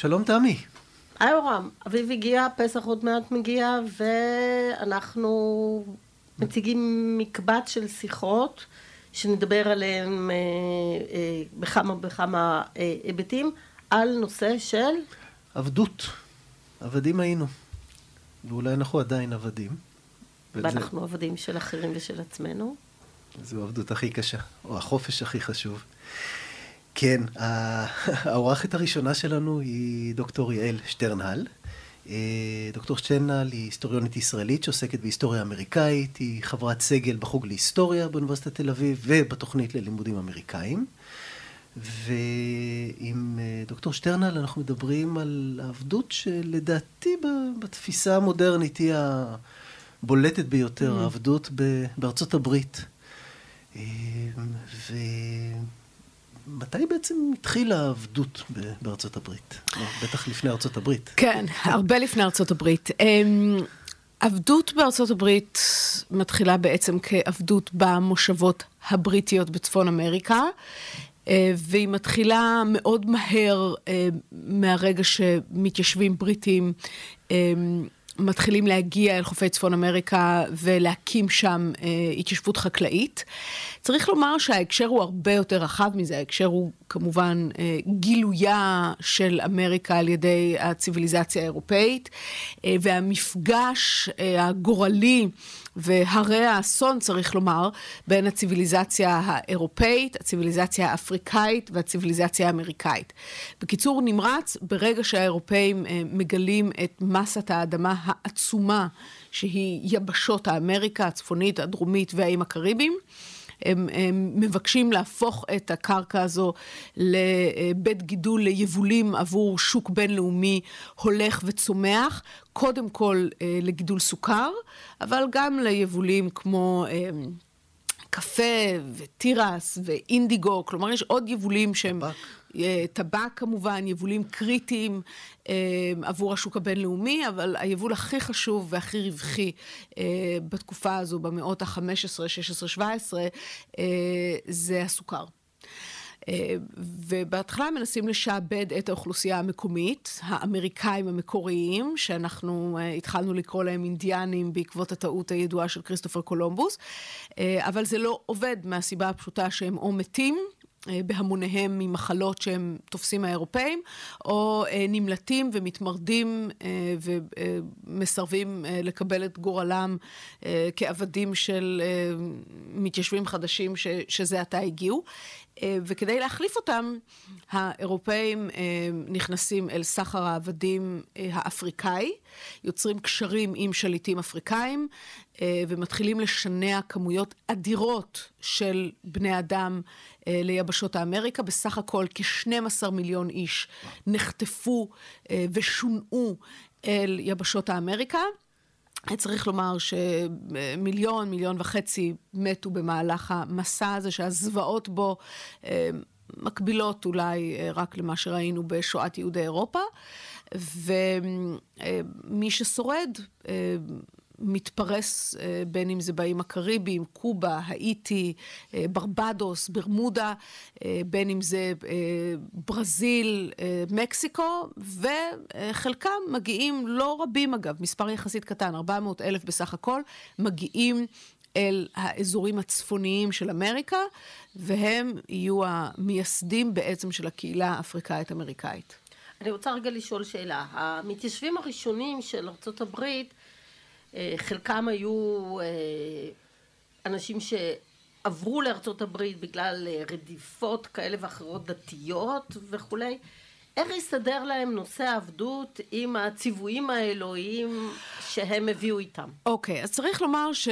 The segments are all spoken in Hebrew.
שלום תמי. היי אורם, אביב הגיע, פסח עוד מעט מגיע, ואנחנו מציגים מקבץ של שיחות שנדבר עליהן אה, אה, בכמה וכמה אה, היבטים, על נושא של... עבדות. עבדים היינו. ואולי אנחנו עדיין עבדים. ואנחנו וזה... עבדים של אחרים ושל עצמנו. זו העבדות הכי קשה, או החופש הכי חשוב. כן, האורחת הראשונה שלנו היא דוקטור יעל שטרנהל. אה, דוקטור שטרנהל היא היסטוריונית ישראלית שעוסקת בהיסטוריה אמריקאית, היא חברת סגל בחוג להיסטוריה באוניברסיטת תל אביב ובתוכנית ללימודים אמריקאים. ועם אה, דוקטור שטרנהל אנחנו מדברים על העבדות שלדעתי בתפיסה המודרנית היא הבולטת ביותר, mm. העבדות בארצות הברית. אה, ו... מתי בעצם התחילה העבדות בארצות הברית? בטח לפני ארצות הברית. כן, הרבה לפני ארצות הברית. אמ, עבדות בארצות הברית מתחילה בעצם כעבדות במושבות הבריטיות בצפון אמריקה, אה, והיא מתחילה מאוד מהר אה, מהרגע שמתיישבים בריטים אמ, מתחילים להגיע אל חופי צפון אמריקה ולהקים שם אה, התיישבות חקלאית. צריך לומר שההקשר הוא הרבה יותר רחב מזה, ההקשר הוא כמובן אה, גילויה של אמריקה על ידי הציוויליזציה האירופאית, אה, והמפגש אה, הגורלי והרי האסון, צריך לומר, בין הציוויליזציה האירופאית, הציוויליזציה האפריקאית והציוויליזציה האמריקאית. בקיצור נמרץ, ברגע שהאירופאים מגלים את מסת האדמה העצומה, שהיא יבשות האמריקה הצפונית, הדרומית והאיים הקריביים, הם, הם מבקשים להפוך את הקרקע הזו לבית גידול ליבולים עבור שוק בינלאומי הולך וצומח, קודם כל אה, לגידול סוכר, אבל גם ליבולים כמו... קפה ותירס ואינדיגו, כלומר יש עוד יבולים שהם... טבק. אה, טבק כמובן, יבולים קריטיים אה, עבור השוק הבינלאומי, אבל היבול הכי חשוב והכי רווחי אה, בתקופה הזו, במאות ה-15, 16, 17, אה, זה הסוכר. אה, ובהתחלה מנסים לשעבד את האוכלוסייה המקומית, האמריקאים המקוריים, שאנחנו uh, התחלנו לקרוא להם אינדיאנים בעקבות הטעות הידועה של כריסטופר קולומבוס, uh, אבל זה לא עובד מהסיבה הפשוטה שהם או מתים, אה, בהמוניהם ממחלות שהם תופסים האירופאים, או אה, נמלטים ומתמרדים אה, ומסרבים לקבל את גורלם כעבדים של מתיישבים חדשים שזה עתה הגיעו. וכדי להחליף אותם, האירופאים נכנסים אל סחר העבדים האפריקאי, יוצרים קשרים עם שליטים אפריקאים, ומתחילים לשנע כמויות אדירות של בני אדם אה, ליבשות האמריקה. בסך הכל כ-12 מיליון איש נחטפו אה, ושונאו אל יבשות האמריקה. צריך לומר שמיליון, מיליון וחצי מתו במהלך המסע הזה, שהזוועות בו אה, מקבילות אולי רק למה שראינו בשואת יהודי אירופה. ומי ששורד מתפרס אה, בין אם זה באיים הקריביים, קובה, האיטי, אה, ברבדוס, ברמודה, אה, בין אם זה ברזיל, מקסיקו, וחלקם מגיעים, לא רבים אגב, מספר יחסית קטן, 400 אלף בסך הכל, מגיעים אל האזורים הצפוניים של אמריקה, והם יהיו המייסדים בעצם של הקהילה האפריקאית-אמריקאית. אני רוצה רגע לשאול שאלה. המתיישבים הראשונים של ארה"ב אה, חלקם היו אה, אנשים שעברו לארצות הברית בגלל אה, רדיפות כאלה ואחרות דתיות וכולי. איך הסתדר להם נושא העבדות עם הציוויים האלוהיים שהם הביאו איתם? אוקיי, okay, אז צריך לומר ש...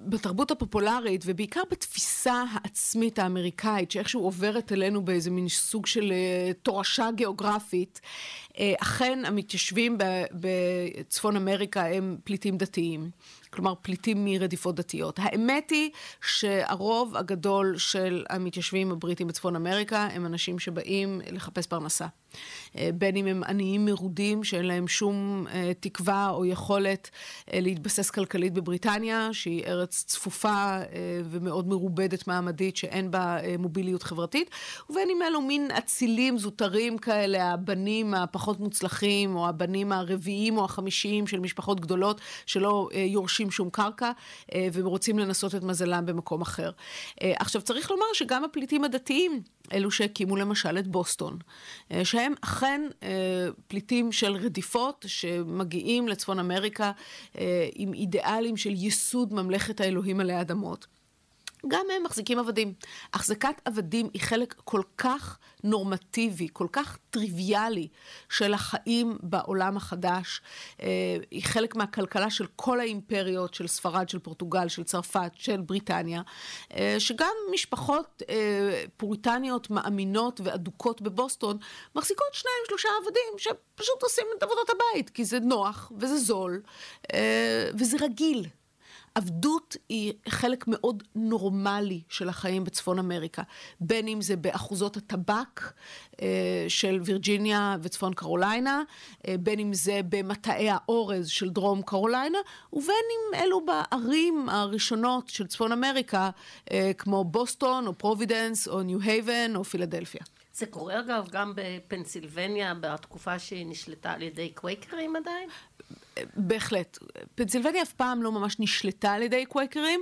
בתרבות הפופולרית, ובעיקר בתפיסה העצמית האמריקאית, שאיכשהו עוברת אלינו באיזה מין סוג של uh, תורשה גיאוגרפית, uh, אכן המתיישבים בצפון אמריקה הם פליטים דתיים. כלומר פליטים מרדיפות דתיות. האמת היא שהרוב הגדול של המתיישבים הבריטים בצפון אמריקה הם אנשים שבאים לחפש פרנסה. אה, בין אם הם עניים מרודים שאין להם שום אה, תקווה או יכולת אה, להתבסס כלכלית בבריטניה, שהיא ארץ צפופה ומאוד מרובדת מעמדית, שאין בה מוביליות חברתית, ובין אם אלו מין אצילים זוטרים כאלה, הבנים הפחות מוצלחים, או הבנים הרביעיים או החמישיים של משפחות גדולות, שלא יורשים שום קרקע, ורוצים לנסות את מזלם במקום אחר. עכשיו, צריך לומר שגם הפליטים הדתיים, אלו שהקימו למשל את בוסטון, שהם אכן אה, פליטים של רדיפות שמגיעים לצפון אמריקה אה, עם אידיאלים של ייסוד ממלכת האלוהים עלי אדמות. גם הם מחזיקים עבדים. החזקת עבדים היא חלק כל כך נורמטיבי, כל כך טריוויאלי של החיים בעולם החדש. אה, היא חלק מהכלכלה של כל האימפריות, של ספרד, של פורטוגל, של צרפת, של בריטניה, אה, שגם משפחות אה, פוריטניות מאמינות ואדוקות בבוסטון מחזיקות שניים, שלושה עבדים שפשוט עושים את עבודות הבית, כי זה נוח וזה זול וזה רגיל. עבדות היא חלק מאוד נורמלי של החיים בצפון אמריקה, בין אם זה באחוזות הטבק אה, של וירג'יניה וצפון קרוליינה, אה, בין אם זה במטעי האורז של דרום קרוליינה, ובין אם אלו בערים הראשונות של צפון אמריקה, אה, כמו בוסטון או פרובידנס או ניו הייבן או פילדלפיה. זה קורה אגב גם בפנסילבניה בתקופה שהיא נשלטה על ידי קווייקרים עדיין? בהחלט. פנסילבניה אף פעם לא ממש נשלטה על ידי קווייקרים.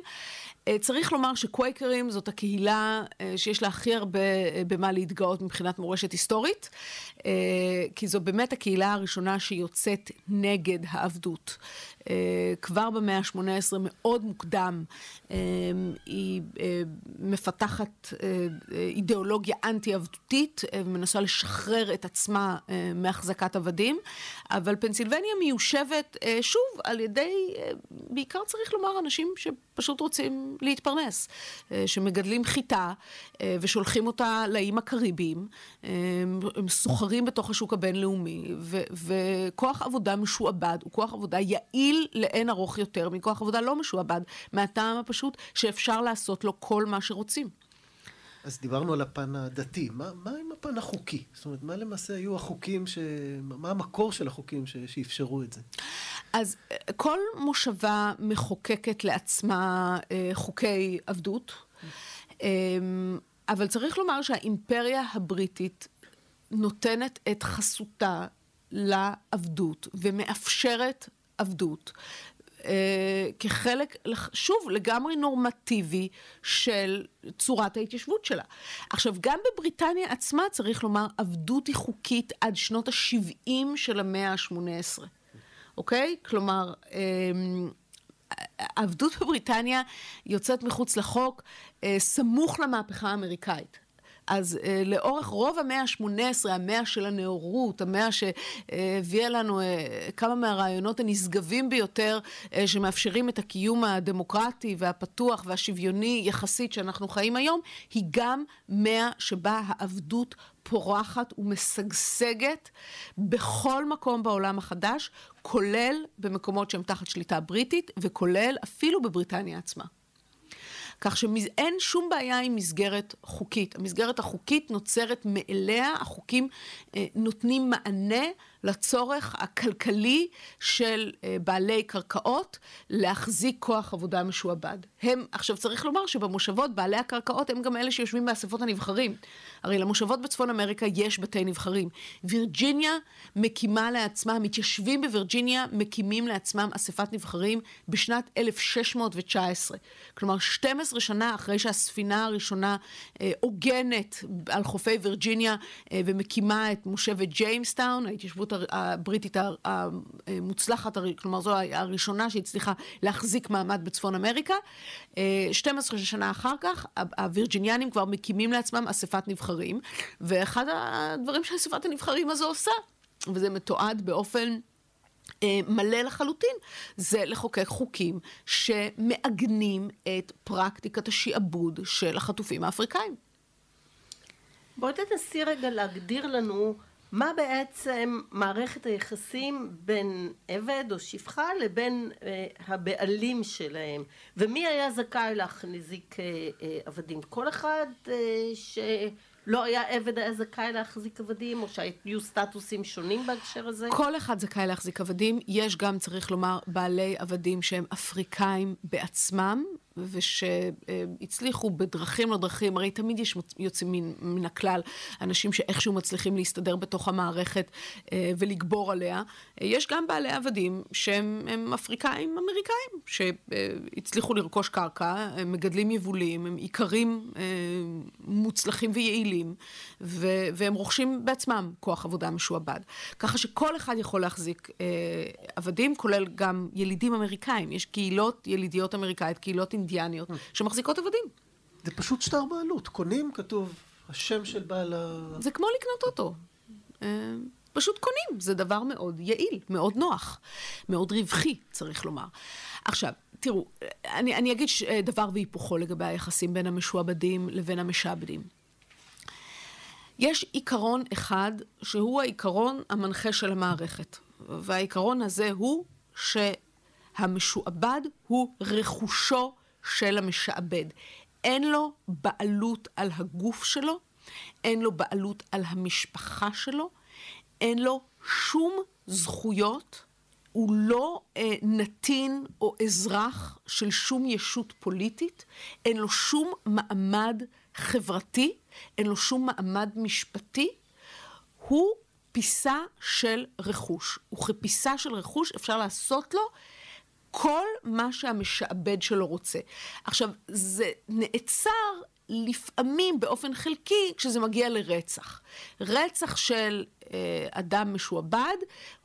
אה, צריך לומר שקווייקרים זאת הקהילה אה, שיש לה הכי הרבה אה, במה להתגאות מבחינת מורשת היסטורית, כי זו באמת הקהילה הראשונה שיוצאת נגד העבדות. כבר במאה ה-18, מאוד מוקדם, היא מפתחת אידיאולוגיה אנטי-עבדותית ומנסה לשחרר את עצמה מהחזקת עבדים, אבל פנסילבניה מיושבת שוב על ידי, בעיקר צריך לומר, אנשים שפשוט רוצים להתפרנס, אה, שמגדלים חיטה אה, ושולחים אותה לאיים הקריביים, אה, הם סוחרים בתוך השוק הבינלאומי, וכוח עבודה משועבד הוא כוח עבודה יעיל לאין ארוך יותר מכוח עבודה לא משועבד, מהטעם הפשוט שאפשר לעשות לו כל מה שרוצים. אז דיברנו על הפן הדתי, מה, מה עם הפן החוקי? זאת אומרת, מה למעשה היו החוקים, ש... מה המקור של החוקים ש... שאפשרו את זה? אז אה, כל מושבה מחוקקת לעצמה אה, חוקי עבדות, אה, אבל צריך לומר שהאימפריה הבריטית נותנת את חסותה לעבדות ומאפשרת עבדות. אה, כחלק, שוב, לגמרי נורמטיבי של צורת ההתיישבות שלה. עכשיו, גם בבריטניה עצמה, צריך לומר, עבדות היא חוקית עד שנות ה-70 של המאה ה-18, אוקיי? כלומר, אמ, עבדות בבריטניה יוצאת מחוץ לחוק אה, סמוך למהפכה האמריקאית. אז אה, לאורך רוב המאה ה-18, המאה של הנאורות, המאה שהביאה לנו אה, כמה מהרעיונות הנשגבים ביותר אה, שמאפשרים את הקיום הדמוקרטי והפתוח והשוויוני יחסית שאנחנו חיים היום, היא גם מאה שבה העבדות פורחת ומשגשגת בכל מקום בעולם החדש, כולל במקומות שהם תחת שליטה בריטית וכולל אפילו בבריטניה עצמה. כך שאין שום בעיה עם מסגרת חוקית. המסגרת החוקית נוצרת מאליה, החוקים אה, נותנים מענה לצורך הכלכלי של אה, בעלי קרקעות להחזיק כוח עבודה משועבד. הם, עכשיו צריך לומר שבמושבות בעלי הקרקעות הם גם אלה שיושבים באספות הנבחרים. הרי למושבות בצפון אמריקה יש בתי נבחרים. וירג'יניה מקימה לעצמה, המתיישבים בווירג'יניה מקימים לעצמם אספת נבחרים בשנת 1619. כלומר 12 שנה אחרי שהספינה הראשונה אה, עוגנת על חופי וירג'יניה אה, ומקימה את מושבת ג'יימסטאון, ההתיישבות ההתיישבות הבריטית המוצלחת, כלומר זו הראשונה שהצליחה להחזיק מעמד בצפון אמריקה. 12 אה, שנה אחר כך, הווירג'יניאנים כבר מקימים לעצמם אספת נבחרים, ואחד הדברים שאספת הנבחרים הזו עושה, וזה מתועד באופן... אה, מלא לחלוטין, זה לחוקק חוקים שמעגנים את פרקטיקת השעבוד של החטופים האפריקאים. בואי תנסי רגע להגדיר לנו מה בעצם מערכת היחסים בין עבד או שפחה לבין אה, הבעלים שלהם? ומי היה זכאי להחזיק אה, אה, עבדים? כל אחד אה, שלא היה עבד היה זכאי להחזיק עבדים או שהיו סטטוסים שונים בהקשר הזה? כל אחד זכאי להחזיק עבדים. יש גם צריך לומר בעלי עבדים שהם אפריקאים בעצמם ושהצליחו בדרכים לא דרכים, הרי תמיד יש יוצאים מן, מן הכלל אנשים שאיכשהו מצליחים להסתדר בתוך המערכת אה, ולגבור עליה. יש גם בעלי עבדים שהם אפריקאים אמריקאים, שהצליחו לרכוש קרקע, הם מגדלים יבולים, הם איכרים אה, מוצלחים ויעילים, והם רוכשים בעצמם כוח עבודה משועבד. ככה שכל אחד יכול להחזיק אה, עבדים, כולל גם ילידים אמריקאים. יש קהילות ילידיות אמריקאיות, קהילות אינדיאניות, שמחזיקות עבדים. זה פשוט שטר בעלות, קונים, כתוב השם של בעל ה... זה כמו לקנות אוטו. אה, פשוט קונים, זה דבר מאוד יעיל, מאוד נוח, מאוד רווחי, צריך לומר. עכשיו, תראו, אני, אני אגיד דבר והיפוכו לגבי היחסים בין המשועבדים לבין המשעבדים. יש עיקרון אחד שהוא העיקרון המנחה של המערכת, והעיקרון הזה הוא שהמשועבד הוא רכושו של המשעבד. אין לו בעלות על הגוף שלו, אין לו בעלות על המשפחה שלו, אין לו שום זכויות, הוא לא אה, נתין או אזרח של שום ישות פוליטית, אין לו שום מעמד חברתי, אין לו שום מעמד משפטי, הוא פיסה של רכוש. וכפיסה של רכוש אפשר לעשות לו כל מה שהמשעבד שלו רוצה. עכשיו, זה נעצר לפעמים באופן חלקי כשזה מגיע לרצח. רצח של אה, אדם משועבד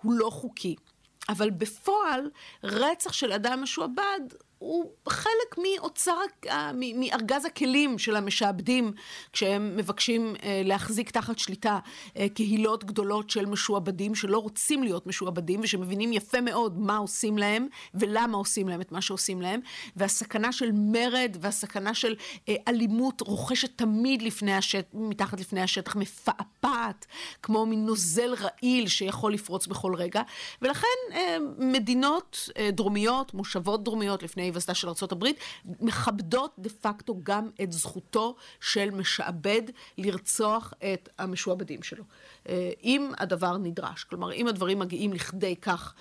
הוא לא חוקי. אבל בפועל, רצח של אדם משועבד הוא חלק מאוצר, מארגז הכלים של המשעבדים, כשהם מבקשים אה, להחזיק תחת שליטה אה, קהילות גדולות של משועבדים, שלא רוצים להיות משועבדים, ושמבינים יפה מאוד מה עושים להם, ולמה עושים להם את מה שעושים להם, והסכנה של מרד, והסכנה של אה, אלימות רוכשת תמיד לפני השטח, מתחת לפני השטח, מפעפעת, כמו מין נוזל רעיל שיכול לפרוץ בכל רגע, ולכן מדינות דרומיות, מושבות דרומיות לפני היווסדה של ארה"ב, מכבדות דה פקטו גם את זכותו של משעבד לרצוח את המשועבדים שלו. אה, אם הדבר נדרש. כלומר, אם הדברים מגיעים לכדי כך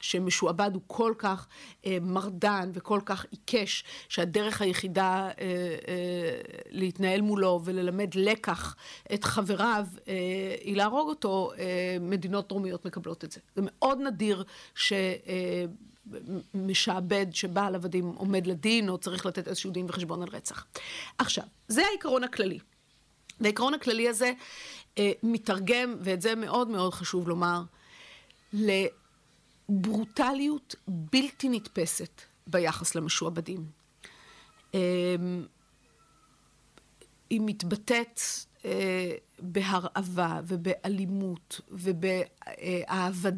שמשועבד הוא כל כך אה, מרדן וכל כך עיקש, שהדרך היחידה אה, אה, להתנהל מולו וללמד לקח את חבריו אה, היא להרוג אותו, אה, מדינות דרומיות מקבלות את זה. זה מאוד נדיר ש... אה, משעבד שבעל עבדים עומד לדין, או צריך לתת איזשהו דין וחשבון על רצח. עכשיו, זה העיקרון הכללי. והעיקרון הכללי הזה אה, מתרגם, ואת זה מאוד מאוד חשוב לומר, לברוטליות בלתי נתפסת ביחס למשועבדים. אה, היא מתבטאת אה, בהרעבה ובאלימות ובהעבדה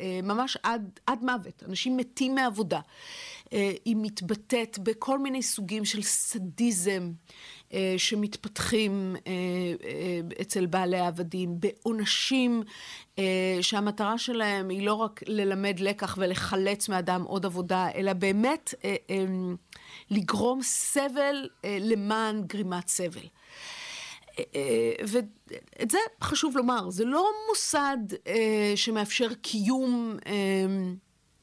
אה, ממש עד, עד מוות. אנשים מתים מעבודה. אה, היא מתבטאת בכל מיני סוגים של סדיזם שמתפתחים אצל בעלי העבדים, בעונשים שהמטרה שלהם היא לא רק ללמד לקח ולחלץ מאדם עוד עבודה, אלא באמת לגרום סבל למען גרימת סבל. ואת זה חשוב לומר, זה לא מוסד אה, שמאפשר קיום אה,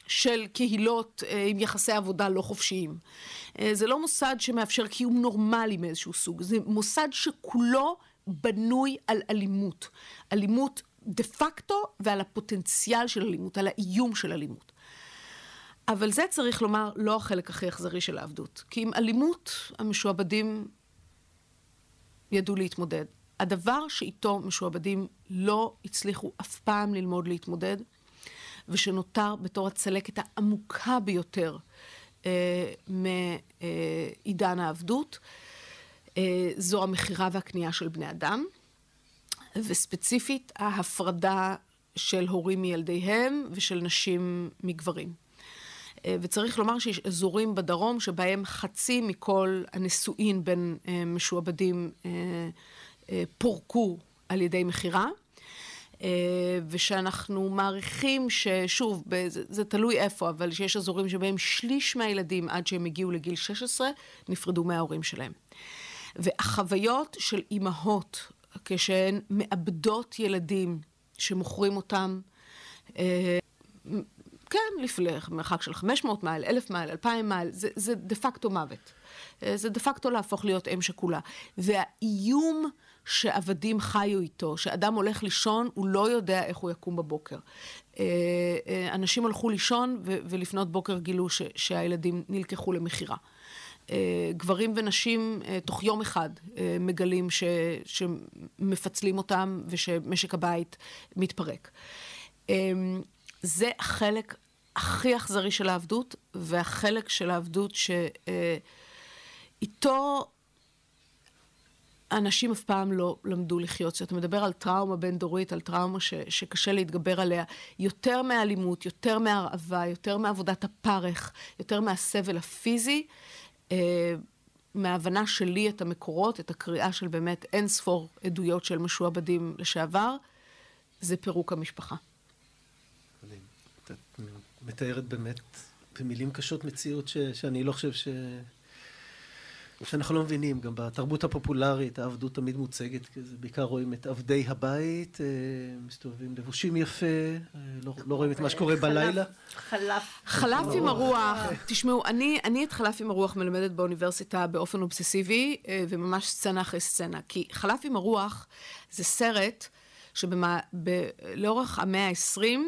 של קהילות אה, עם יחסי עבודה לא חופשיים. זה לא מוסד שמאפשר קיום נורמלי מאיזשהו סוג, זה מוסד שכולו בנוי על אלימות. אלימות דה פקטו ועל הפוטנציאל של אלימות, על האיום של אלימות. אבל זה צריך לומר לא החלק הכי אכזרי של העבדות. כי עם אלימות המשועבדים ידעו להתמודד. הדבר שאיתו משועבדים לא הצליחו אף פעם ללמוד להתמודד, ושנותר בתור הצלקת העמוקה ביותר אה, מעידן העבדות, אה, זו המכירה והקנייה של בני אדם, וספציפית ההפרדה של הורים מילדיהם ושל נשים מגברים. אה, וצריך לומר שיש אזורים בדרום שבהם חצי מכל הנישואין בין אה, משועבדים אה, פורקו על ידי מכירה. ושאנחנו מעריכים ששוב, זה, זה תלוי איפה, אבל שיש אזורים שבהם שליש מהילדים עד שהם הגיעו לגיל 16 נפרדו מההורים שלהם. והחוויות של אימהות כשהן מאבדות ילדים שמוכרים אותם, כן, לפלך, מרחק של 500 מייל, 1,000 מייל, 2,000 מייל, זה, זה דה פקטו מוות. אה, זה דה פקטו להפוך להיות אם שכולה. והאיום שעבדים חיו איתו, שאדם הולך לישון, הוא לא יודע איך הוא יקום בבוקר. אה, אנשים הלכו לישון ולפנות בוקר גילו שהילדים נלקחו למכירה. אה, גברים ונשים אה, תוך יום אחד אה, מגלים ש, שמפצלים אותם ושמשק הבית מתפרק. זה החלק הכי אכזרי של העבדות, והחלק של העבדות שאיתו אנשים אף פעם לא למדו לחיות. כשאתה מדבר על טראומה בין-דורית, על טראומה ש, שקשה להתגבר עליה, יותר מאלימות, יותר מהרעבה, יותר מעבודת הפרך, יותר מהסבל הפיזי, אה, מההבנה שלי את המקורות, את הקריאה של באמת אין ספור עדויות של משועבדים לשעבר, זה פירוק המשפחה. את מתארת באמת במילים קשות מציאות ש, שאני לא חושב ש... שאנחנו לא מבינים, גם בתרבות הפופולרית העבדות תמיד מוצגת, כזה, בעיקר רואים את עבדי הבית, אה, מסתובבים לבושים יפה, אה, לא, לא רואים את מה שקורה בלילה. חלף. חלף עם הרוח, תשמעו, אני, אני את חלף עם הרוח מלמדת באוניברסיטה באופן אובססיבי, אה, וממש סצנה אחרי סצנה, כי חלף עם הרוח זה סרט שלאורך המאה ה-20,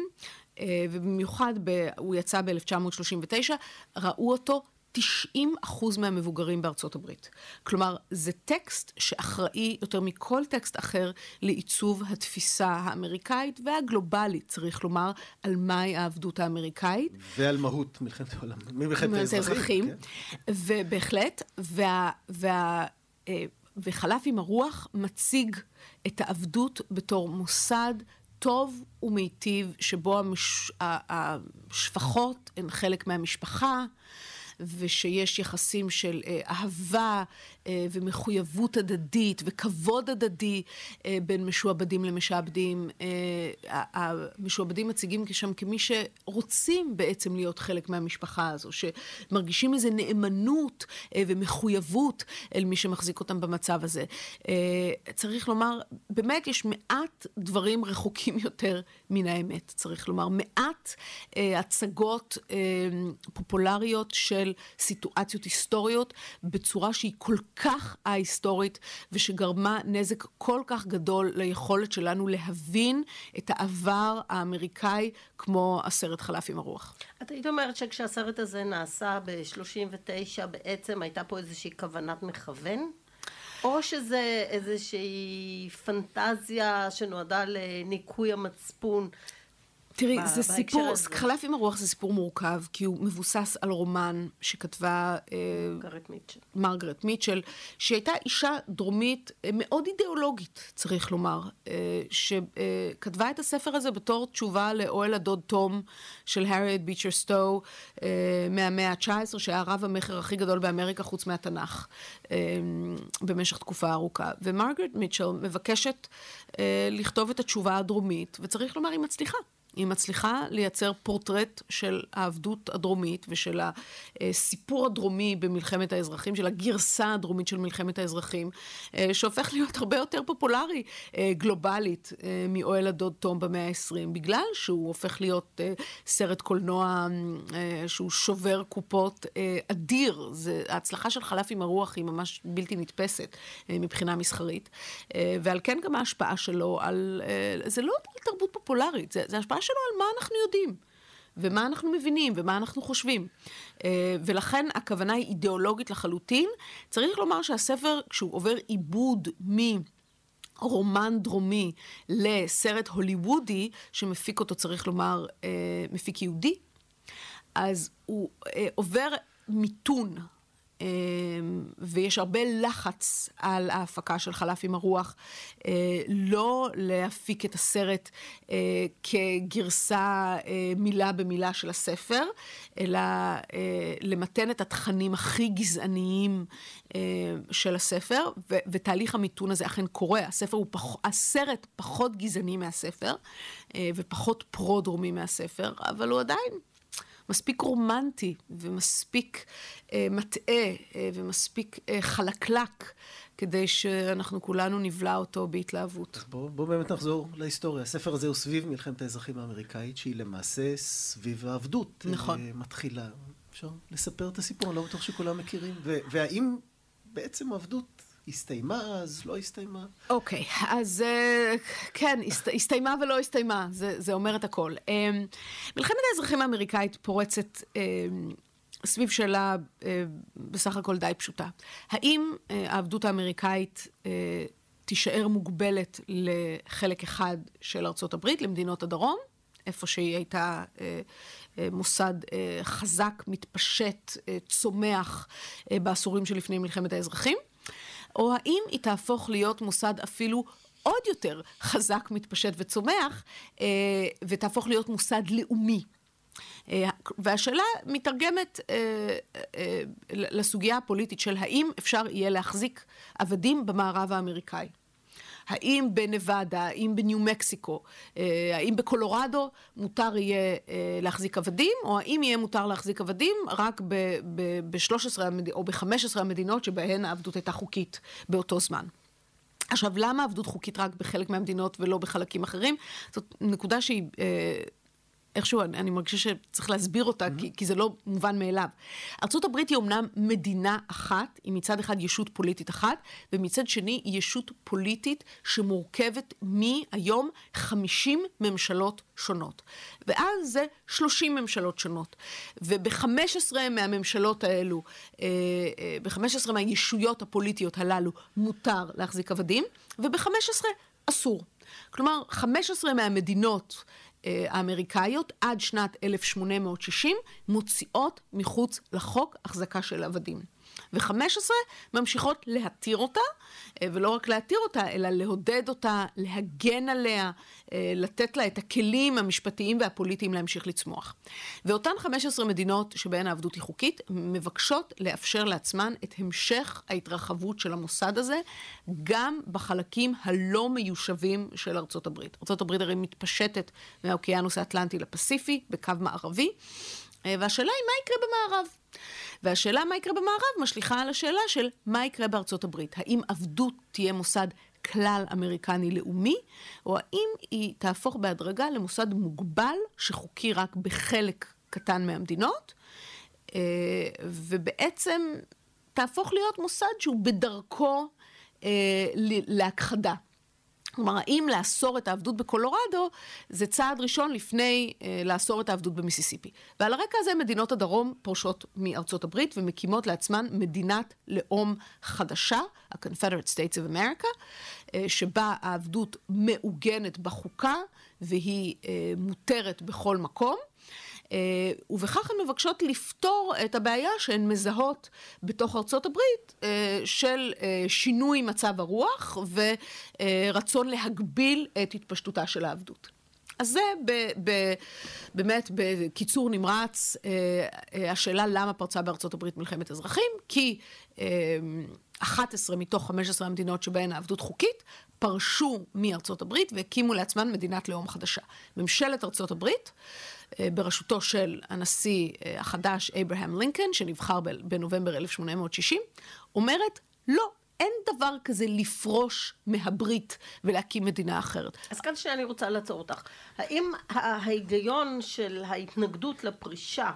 ובמיוחד ב, הוא יצא ב-1939, ראו אותו 90 אחוז מהמבוגרים בארצות הברית. כלומר, זה טקסט שאחראי יותר מכל טקסט אחר לעיצוב התפיסה האמריקאית והגלובלית, צריך לומר, על מהי העבדות האמריקאית. ועל מהות מלחמת העולם, מלחמת האזרחים. כן. ובהחלט, וה, וה, אה, וחלף עם הרוח מציג את העבדות בתור מוסד טוב ומיטיב, שבו המש... השפחות הן חלק מהמשפחה. ושיש יחסים של אה, אהבה אה, ומחויבות הדדית וכבוד הדדי אה, בין משועבדים למשעבדים. המשועבדים מציגים שם כמי שרוצים בעצם להיות חלק מהמשפחה הזו, שמרגישים איזו נאמנות ומחויבות אל מי שמחזיק אותם במצב הזה. צריך לומר, באמת יש מעט דברים רחוקים יותר מן האמת, צריך לומר, מעט הצגות פופולריות של של סיטואציות היסטוריות בצורה שהיא כל כך ההיסטורית ושגרמה נזק כל כך גדול ליכולת שלנו להבין את העבר האמריקאי כמו הסרט חלף עם הרוח. את היית אומרת שכשהסרט הזה נעשה ב-39 בעצם הייתה פה איזושהי כוונת מכוון? או שזה איזושהי פנטזיה שנועדה לניקוי המצפון תראי, זה סיפור, חלף עם הרוח זה סיפור מורכב, כי הוא מבוסס על רומן שכתבה... אה, מרגרט מיטשל. מרגרט מיטשל, שהייתה אישה דרומית אה, מאוד אידיאולוגית, צריך לומר, אה, שכתבה את הספר הזה בתור תשובה לאוהל הדוד תום של הריאט ביצ'ר סטו מהמאה ה-19, שהיה רב המכר הכי גדול באמריקה חוץ מהתנ"ך, במשך תקופה ארוכה. ומרגרט מיטשל מבקשת לכתוב את התשובה הדרומית, וצריך לומר, היא מצליחה. היא מצליחה לייצר פורטרט של העבדות הדרומית ושל הסיפור הדרומי במלחמת האזרחים, של הגרסה הדרומית של מלחמת האזרחים, אה, שהופך להיות הרבה יותר פופולרי אה, גלובלית אה, מאוהל הדוד תום במאה ה-20, בגלל שהוא הופך להיות סרט קולנוע שהוא שובר קופות אדיר. זה, ההצלחה של חלף עם הרוח היא ממש בלתי נתפסת מבחינה מסחרית, ועל כן גם ההשפעה שלו על, זה לא תרבות פופולרית, זה, זה השפעה שלו על מה אנחנו יודעים. ומה אנחנו מבינים ומה אנחנו חושבים. אה, ולכן הכוונה היא אידיאולוגית לחלוטין. צריך לומר שהספר, כשהוא עובר עיבוד מ... רומן דרומי לסרט הוליוודי, שמפיק אותו, צריך לומר, אה, מפיק יהודי, אז הוא אה, עובר מיתון ויש הרבה לחץ על ההפקה של חלף עם הרוח, לא להפיק את הסרט כגרסה מילה במילה של הספר, אלא למתן את התכנים הכי גזעניים של הספר, ותהליך המיתון הזה אכן קורה, הספר הוא פח, הסרט פחות גזעני מהספר, ופחות פרו-דרומי מהספר, אבל הוא עדיין מספיק רומנטי ומספיק אה, מטעה אה, ומספיק אה, חלקלק, כדי שאנחנו כולנו נבלע אותו בהתלהבות. בואו בוא באמת נחזור להיסטוריה. הספר הזה הוא סביב מלחמת האזרחים האמריקאית, שהיא למעשה סביב העבדות. נכון. אה, מתחילה. אפשר לספר את הסיפור, אני לא בטוח שכולם מכירים. והאם בעצם העבדות הסתיימה אז, לא הסתיימה? אוקיי, okay, אז uh, כן, הסת, הסתיימה ולא הסתיימה, זה, זה אומר את הכל. Um, מלחמת האזרחים האמריקאית פורצת um, סביב שאלה uh, בסך הכל די פשוטה. האם uh, העבדות האמריקאית uh, תישאר מוגבלת לחלק אחד של ארצות הברית, למדינות הדרום? איפה שהיא הייתה אה, מוסד חזק, מתפשט, צומח בעשורים שלפני מלחמת האזרחים, או האם היא תהפוך להיות מוסד אפילו עוד יותר חזק, מתפשט וצומח, אה, ותהפוך להיות מוסד לאומי. אה, והשאלה מתרגמת אה, לסוגיה הפוליטית של האם אפשר יהיה להחזיק עבדים במערב האמריקאי. האם בנבדה, האם בניו מקסיקו, האם בקולורדו מותר יהיה להחזיק עבדים, או האם יהיה מותר להחזיק עבדים רק ב-13 או ב-15 המדינות שבהן העבדות הייתה חוקית באותו זמן. עכשיו, למה עבדות חוקית רק בחלק מהמדינות ולא בחלקים אחרים? זאת נקודה שהיא אה, איכשהו אני, אני מרגישה שצריך להסביר אותה, mm-hmm. כי, כי זה לא מובן מאליו. ארה"ב היא אומנם מדינה אחת, היא מצד אחד ישות פוליטית אחת, ומצד שני היא ישות פוליטית שמורכבת מהיום 50 ממשלות שונות. ואז זה 30 ממשלות שונות. וב-15 מהממשלות האלו, אה, אה, ב-15 מהישויות הפוליטיות הללו, מותר להחזיק עבדים, וב-15 אסור. כלומר, 15 מהמדינות האמריקאיות עד שנת 1860 מוציאות מחוץ לחוק החזקה של עבדים. ו-15 ממשיכות להתיר אותה, אה, ולא רק להתיר אותה, אלא לעודד אותה, להגן עליה, אה, לתת לה את הכלים המשפטיים והפוליטיים להמשיך לצמוח. ואותן 15 מדינות שבהן העבדות היא חוקית, מבקשות לאפשר לעצמן את המשך ההתרחבות של המוסד הזה, גם בחלקים הלא מיושבים של ארצות הברית. ארצות הברית הרי מתפשטת מהאוקיינוס האטלנטי לפסיפי, בקו מערבי. אה, והשאלה היא מה יקרה במערב. והשאלה מה יקרה במערב משליכה על השאלה של מה יקרה בארצות הברית. האם עבדות תהיה מוסד כלל אמריקני לאומי, או האם היא תהפוך בהדרגה למוסד מוגבל שחוקי רק בחלק קטן מהמדינות, אה, ובעצם תהפוך להיות מוסד שהוא בדרכו אה, להכחדה. כלומר, האם לאסור את העבדות בקולורדו זה צעד ראשון לפני אה, לאסור את העבדות במיסיסיפי. ועל הרקע הזה מדינות הדרום פורשות מארצות הברית ומקימות לעצמן מדינת לאום חדשה, ה-Confederate States of America, אה, שבה העבדות מעוגנת בחוקה והיא אה, מותרת בכל מקום. אה, ובכך הן מבקשות לפתור את הבעיה שהן מזהות בתוך ארצות הברית אה, של אה, שינוי מצב הרוח ורצון להגביל את התפשטותה של העבדות. אז זה ב, ב, באמת בקיצור נמרץ השאלה למה פרצה בארצות הברית מלחמת אזרחים, כי 11 מתוך 15 המדינות שבהן העבדות חוקית פרשו מארצות הברית והקימו לעצמן מדינת לאום חדשה. ממשלת ארצות הברית אה, בראשותו של הנשיא אה, החדש אברהם לינקולן, שנבחר בנובמבר 1860, אומרת, לא, אין דבר כזה לפרוש מהברית ולהקים מדינה אחרת. אז כאן שאני רוצה לעצור אותך. האם ההיגיון של ההתנגדות לפרישה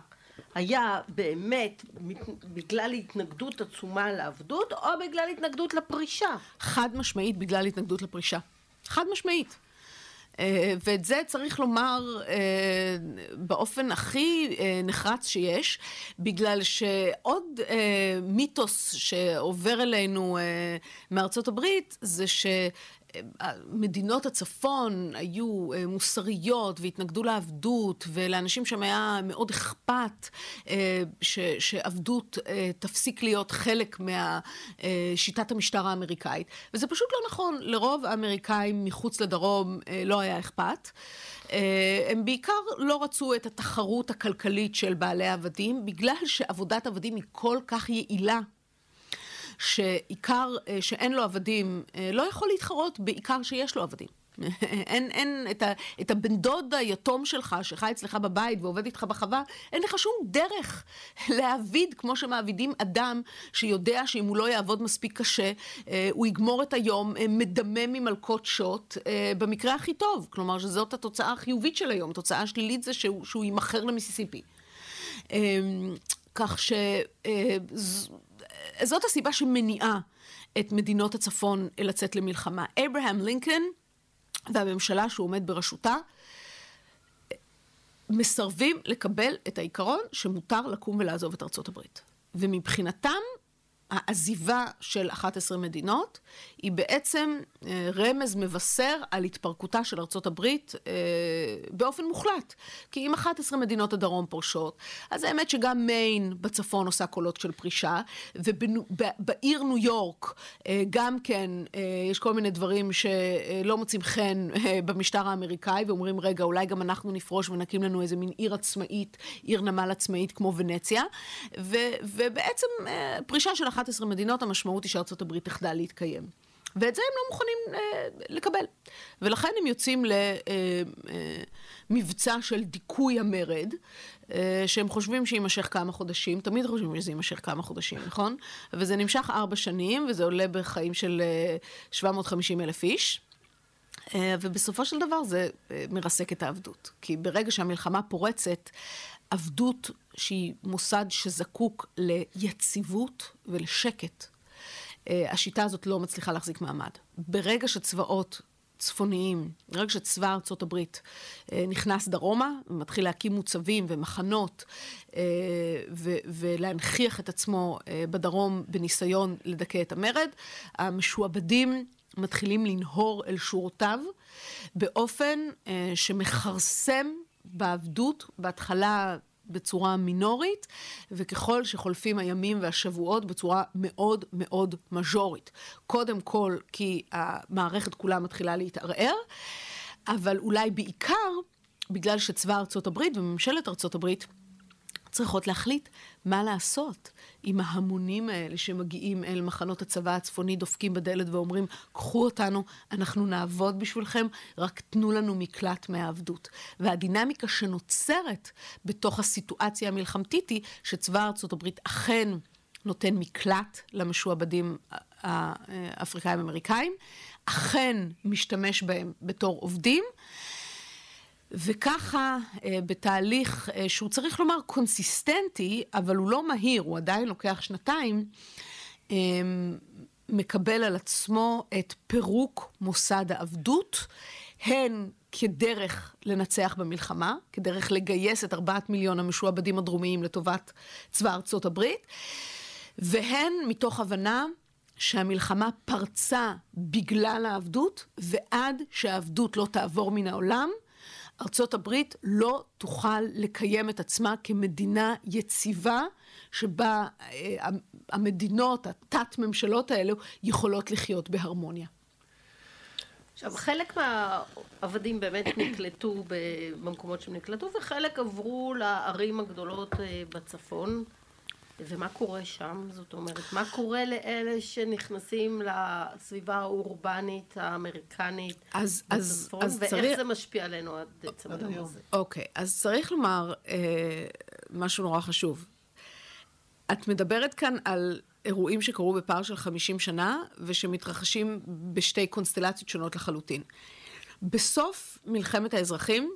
היה באמת בגלל התנגדות עצומה לעבדות, או בגלל התנגדות לפרישה? חד משמעית בגלל התנגדות לפרישה. חד משמעית. אה, ואת זה צריך לומר אה, באופן הכי אה, נחרץ שיש, בגלל שעוד מיתוס שעובר אלינו מארצות הברית זה ש... מדינות הצפון היו אה, מוסריות והתנגדו לעבדות, ולאנשים שם היה מאוד אכפת אה, ש, שעבדות אה, תפסיק להיות חלק משיטת המשטר האמריקאית. וזה פשוט לא נכון, לרוב האמריקאים מחוץ לדרום לא היה אכפת. הם בעיקר לא רצו את התחרות הכלכלית של בעלי עבדים, בגלל שעבודת עבדים היא כל כך יעילה שעיקר אה, שאין לו עבדים אה, לא יכול להתחרות בעיקר שיש לו עבדים. אין, אין את, ה, את הבן דוד היתום שלך, שחי אצלך בבית ועובד איתך בחווה, אין לך שום דרך להעביד, כמו שמעבידים אדם שיודע שאם הוא לא יעבוד מספיק קשה, אה, הוא יגמור את היום מדמם ממלכות שוט, במקרה הכי טוב. כלומר, שזאת התוצאה החיובית של היום. התוצאה השלילית זה שהוא, שהוא יימכר למיסיסיפי. כך ש... זאת הסיבה שמניעה את מדינות הצפון לצאת למלחמה. אברהם לינקולן והממשלה שהוא עומד בראשותה מסרבים לקבל את העיקרון שמותר לקום ולעזוב את ארצות הברית. ומבחינתם העזיבה של 11 מדינות היא בעצם אה, רמז מבשר על התפרקותה של ארצות הברית אה, באופן מוחלט. כי אם 11 מדינות הדרום פורשות, אז האמת שגם מיין בצפון עושה קולות של פרישה, ובעיר ניו יורק אה, גם כן יש כל מיני דברים שלא מוצאים חן במשטר האמריקאי, ואומרים, רגע, אולי גם אנחנו נפרוש ונקים לנו איזה מין עיר עצמאית, עיר נמל עצמאית כמו ונציה, ובעצם פרישה של 11 מדינות, המשמעות היא שארצות הברית תחדל להתקיים. ואת זה הם לא מוכנים אה, לקבל. ולכן הם יוצאים למבצע אה, אה, של דיכוי המרד, אה, שהם חושבים שיימשך כמה חודשים, תמיד חושבים שזה יימשך כמה חודשים, נכון? וזה נמשך ארבע שנים, וזה עולה בחיים של אה, 750 אלף איש. אה, ובסופו של דבר זה מרסק את העבדות. כי ברגע שהמלחמה פורצת, עבדות שהיא מוסד שזקוק ליציבות ולשקט, אה, השיטה הזאת לא מצליחה להחזיק מעמד. ברגע שצבאות צפוניים, ברגע שצבא ארצות הברית אה, נכנס דרומה ומתחיל להקים מוצבים ומחנות אה, ולהנכיח את עצמו בדרום בניסיון לדכא את המרד, המשועבדים מתחילים לנהור אל שורותיו באופן שמכרסם בעבדות, בהתחלה בצורה מינורית, וככל שחולפים הימים והשבועות בצורה מאוד מאוד מז'ורית. קודם כל כי המערכת כולה מתחילה להתערער, אבל אולי בעיקר בגלל שצבא ארצות הברית וממשלת ארצות הברית צריכות להחליט מה לעשות עם ההמונים האלה שמגיעים אל מחנות הצבא הצפוני, דופקים בדלת ואומרים, קחו אותנו, אנחנו נעבוד בשבילכם, רק תנו לנו מקלט מהעבדות. והדינמיקה שנוצרת בתוך הסיטואציה המלחמתית היא שצבא ארצות הברית אכן נותן מקלט למשועבדים האפריקאים-אמריקאים, אכן משתמש בהם בתור עובדים. וככה אה, בתהליך אה, שהוא צריך לומר קונסיסטנטי, אבל הוא לא מהיר, הוא עדיין לוקח שנתיים, אה, מקבל על עצמו את פירוק מוסד העבדות, הן כדרך לנצח במלחמה, כדרך לגייס את ארבעת מיליון המשועבדים הדרומיים לטובת צבא ארצות הברית, והן מתוך הבנה שהמלחמה פרצה בגלל העבדות, ועד שהעבדות לא תעבור מן העולם, ארצות הברית לא תוכל לקיים את עצמה כמדינה יציבה, שבה אה, המדינות, התת-ממשלות האלו, יכולות לחיות בהרמוניה. עכשיו, חלק מהעבדים באמת נקלטו במקומות שהם נקלטו, וחלק עברו לערים הגדולות אה, בצפון. ומה קורה שם? זאת אומרת, מה קורה לאלה שנכנסים לסביבה האורבנית האמריקנית אז, בצפון, אז, ואיך צריך... זה משפיע עלינו עד עצם היום הזה? אוקיי, אז צריך לומר אה, משהו נורא חשוב. את מדברת כאן על אירועים שקרו בפער של 50 שנה, ושמתרחשים בשתי קונסטלציות שונות לחלוטין. בסוף מלחמת האזרחים,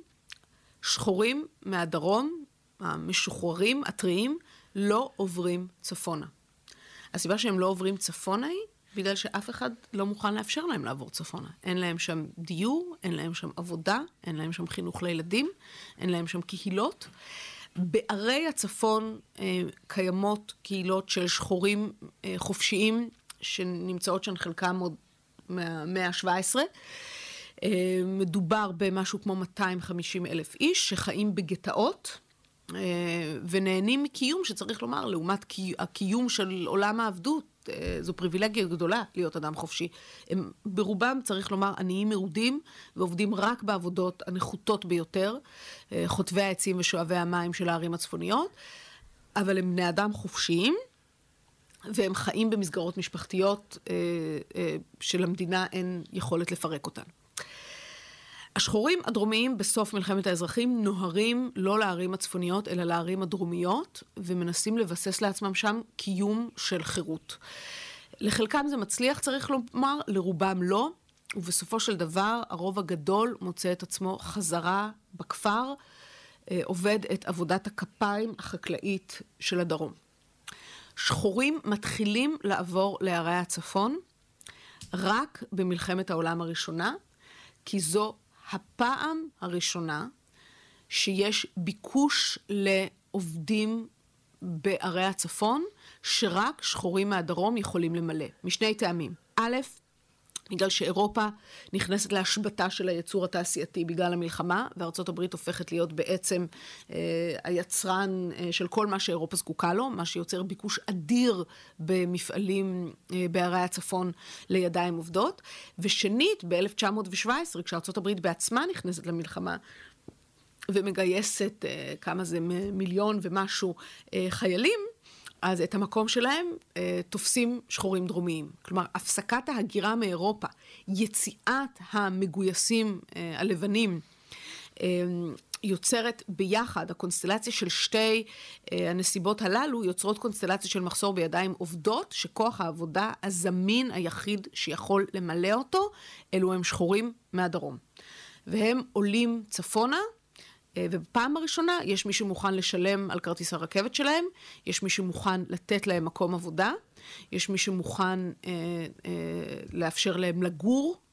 שחורים מהדרום, המשוחררים, הטריים, לא עוברים צפונה. הסיבה שהם לא עוברים צפונה היא בגלל שאף אחד לא מוכן לאפשר להם לעבור צפונה. אין להם שם דיור, אין להם שם עבודה, אין להם שם חינוך לילדים, אין להם שם קהילות. בערי הצפון אה, קיימות קהילות של שחורים אה, חופשיים, שנמצאות שם חלקם עוד מהמאה ה-17. מדובר במשהו כמו 250 אלף איש שחיים בגטאות. ונהנים מקיום שצריך לומר, לעומת הקיום של עולם העבדות, אה, זו פריבילגיה גדולה להיות אדם חופשי. הם ברובם, צריך לומר, עניים מרודים, ועובדים רק בעבודות הנחותות ביותר, אה, חוטבי העצים ושואבי המים של הערים הצפוניות, אבל הם בני אדם חופשיים. והם חיים במסגרות משפחתיות אה, שלמדינה אין יכולת לפרק אותן. השחורים הדרומיים בסוף מלחמת האזרחים נוהרים לא לערים הצפוניות, אלא לערים הדרומיות, ומנסים לבסס לעצמם שם קיום של חירות. לחלקם זה מצליח, צריך לומר, לרובם לא, ובסופו של דבר הרוב הגדול מוצא את עצמו חזרה בכפר, אה, עובד את עבודת הכפיים החקלאית של הדרום. שחורים מתחילים לעבור לערי הצפון רק במלחמת העולם הראשונה, כי זו הפעם הראשונה שיש ביקוש לעובדים בערי הצפון, שרק שחורים מהדרום יכולים למלא, משני טעמים. א', בגלל שאירופה נכנסת להשבתה של הייצור התעשייתי בגלל המלחמה, וארצות הברית הופכת להיות בעצם אה, היצרן אה, של כל מה שאירופה זקוקה לו, מה שיוצר ביקוש אדיר במפעלים אה, בערי הצפון לידיים עובדות. ושנית, ב-1917, כשארצות הברית בעצמה נכנסת למלחמה, ומגייסת אה, כמה זה מיליון ומשהו אה, חיילים, אז את המקום שלהם אה, תופסים שחורים דרומיים. כלומר, הפסקת ההגירה מאירופה, יציאת המגויסים אה, הלבנים, אה, יוצרת ביחד, הקונסטלציה של שתי אה, הנסיבות הללו יוצרות קונסטלציה של מחסור בידיים עובדות, שכוח העבודה הזמין היחיד שיכול למלא אותו, אלו הם שחורים מהדרום. והם עולים צפונה, ובפעם הראשונה יש מי שמוכן לשלם על כרטיס הרכבת שלהם, יש מי שמוכן לתת להם מקום עבודה, יש מי שמוכן אה, אה, לאפשר להם לגור אה,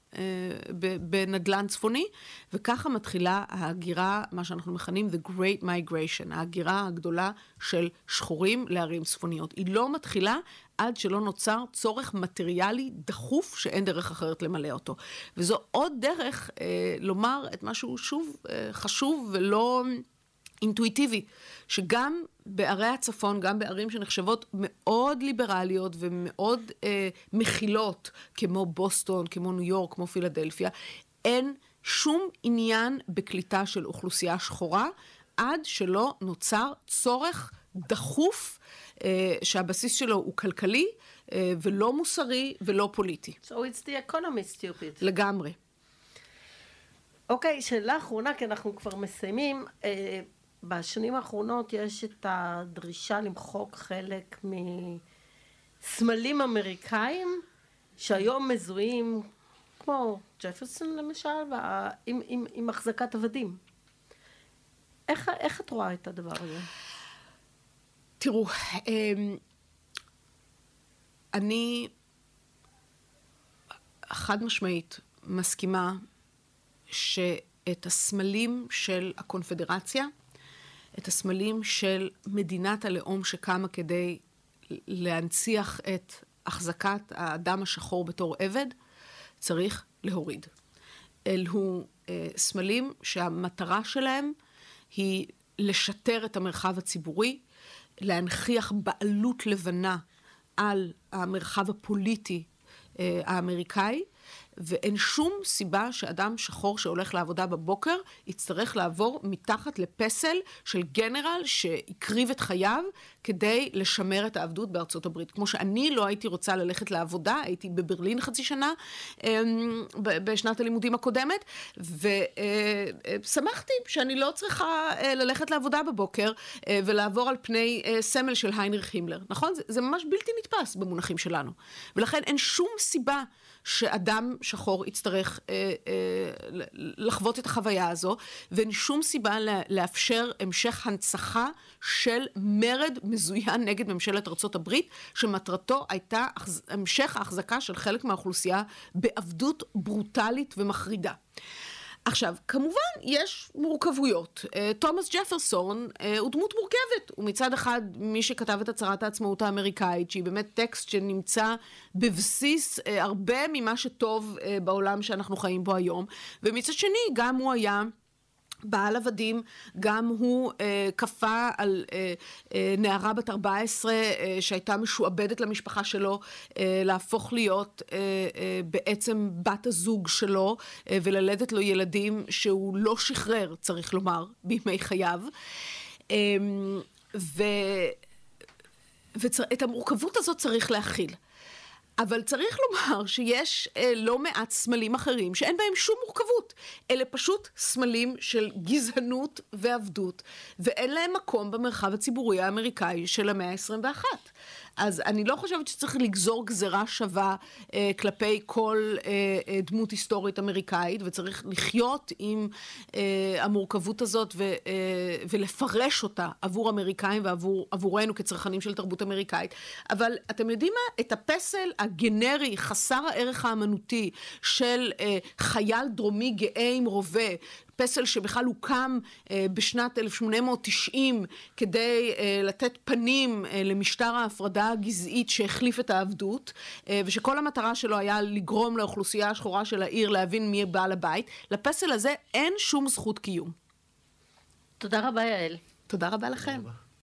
בנדלן צפוני, וככה מתחילה ההגירה, מה שאנחנו מכנים The Great Migration, ההגירה הגדולה של שחורים לערים צפוניות. היא לא מתחילה עד שלא נוצר צורך מטריאלי דחוף שאין דרך אחרת למלא אותו. וזו עוד דרך אה, לומר את מה שהוא שוב אה, חשוב ולא... אינטואיטיבי, שגם בערי הצפון, גם בערים שנחשבות מאוד ליברליות ומאוד אה, מכילות, כמו בוסטון, כמו ניו יורק, כמו פילדלפיה, אין שום עניין בקליטה של אוכלוסייה שחורה, עד שלא נוצר צורך דחוף, אה, שהבסיס שלו הוא כלכלי, אה, ולא מוסרי ולא פוליטי. So it's the economy stupid. לגמרי. אוקיי, okay, שאלה אחרונה, כי אנחנו כבר מסיימים. אה, בשנים האחרונות יש את הדרישה למחוק חלק מסמלים אמריקאים שהיום מזוהים, כמו ג'פרסון למשל, עם, עם, עם החזקת עבדים. איך, איך את רואה את הדבר הזה? תראו, אמ, אני חד משמעית מסכימה שאת הסמלים של הקונפדרציה, את הסמלים של מדינת הלאום שקמה כדי להנציח את החזקת האדם השחור בתור עבד, צריך להוריד. אלו אה, סמלים שהמטרה שלהם היא לשטר את המרחב הציבורי, להנכיח בעלות לבנה על המרחב הפוליטי אה, האמריקאי, ואין שום סיבה שאדם שחור שהולך לעבודה בבוקר יצטרך לעבור מתחת לפסל של גנרל שהקריב את חייו כדי לשמר את העבדות בארצות הברית. כמו שאני לא הייתי רוצה ללכת לעבודה, הייתי בברלין חצי שנה אמ, בשנת הלימודים הקודמת, ושמחתי שאני לא צריכה אה, ללכת לעבודה בבוקר אה, ולעבור על פני אה, סמל של היינריך הימלר, נכון? זה, זה ממש בלתי נתפס במונחים שלנו. ולכן אין שום סיבה שאדם שחור יצטרך אה, אה, לחוות את החוויה הזו, ואין שום סיבה לאפשר המשך הנצחה של מרד מזוין נגד ממשלת ארצות הברית, שמטרתו הייתה המשך ההחזקה של חלק מהאוכלוסייה בעבדות ברוטלית ומחרידה. עכשיו, כמובן, יש מורכבויות. אה, תומאס ג'פרסון אה, הוא דמות מורכבת. הוא מצד אחד מי שכתב את הצהרת העצמאות האמריקאית, שהיא באמת טקסט שנמצא בבסיס אה, הרבה ממה שטוב בעולם שאנחנו חיים בו היום, ומצד שני, גם הוא היה... בעל עבדים, גם הוא אה, כפה על אה, אה, נערה בת 14 אה, שהייתה משועבדת למשפחה שלו, אה, להפוך להיות אה, אה, בעצם בת הזוג שלו אה, וללדת לו ילדים שהוא לא שחרר, צריך לומר, בימי חייו. אה, ו... ואת המורכבות הזאת צריך להכיל. אבל צריך לומר שיש אה, לא מעט סמלים אחרים שאין בהם שום מורכבות. אלה פשוט סמלים של גזענות ועבדות, ואין להם מקום במרחב הציבורי האמריקאי של המאה ה-21. אז אני לא חושבת שצריך לגזור גזרה שווה אה, כלפי כל אה, אה, דמות היסטורית אמריקאית, וצריך לחיות עם אה, המורכבות הזאת ו, אה, ולפרש אותה עבור אמריקאים ועבורנו כצרכנים של תרבות אמריקאית. אבל אתם יודעים מה? את הפסל הגנרי, חסר הערך האמנותי של אה, חייל דרומי גאה עם רובה, פסל שבכלל הוקם אה, בשנת 1890 כדי אה, לתת פנים אה, למשטר ההפרדה הגזעית שהחליף את העבדות, ושכל המטרה שלו היה לגרום לאוכלוסייה השחורה של העיר להבין מי בעל הבית, לפסל הזה אין שום זכות קיום. תודה רבה יעל. תודה רבה לכם. תודה רבה.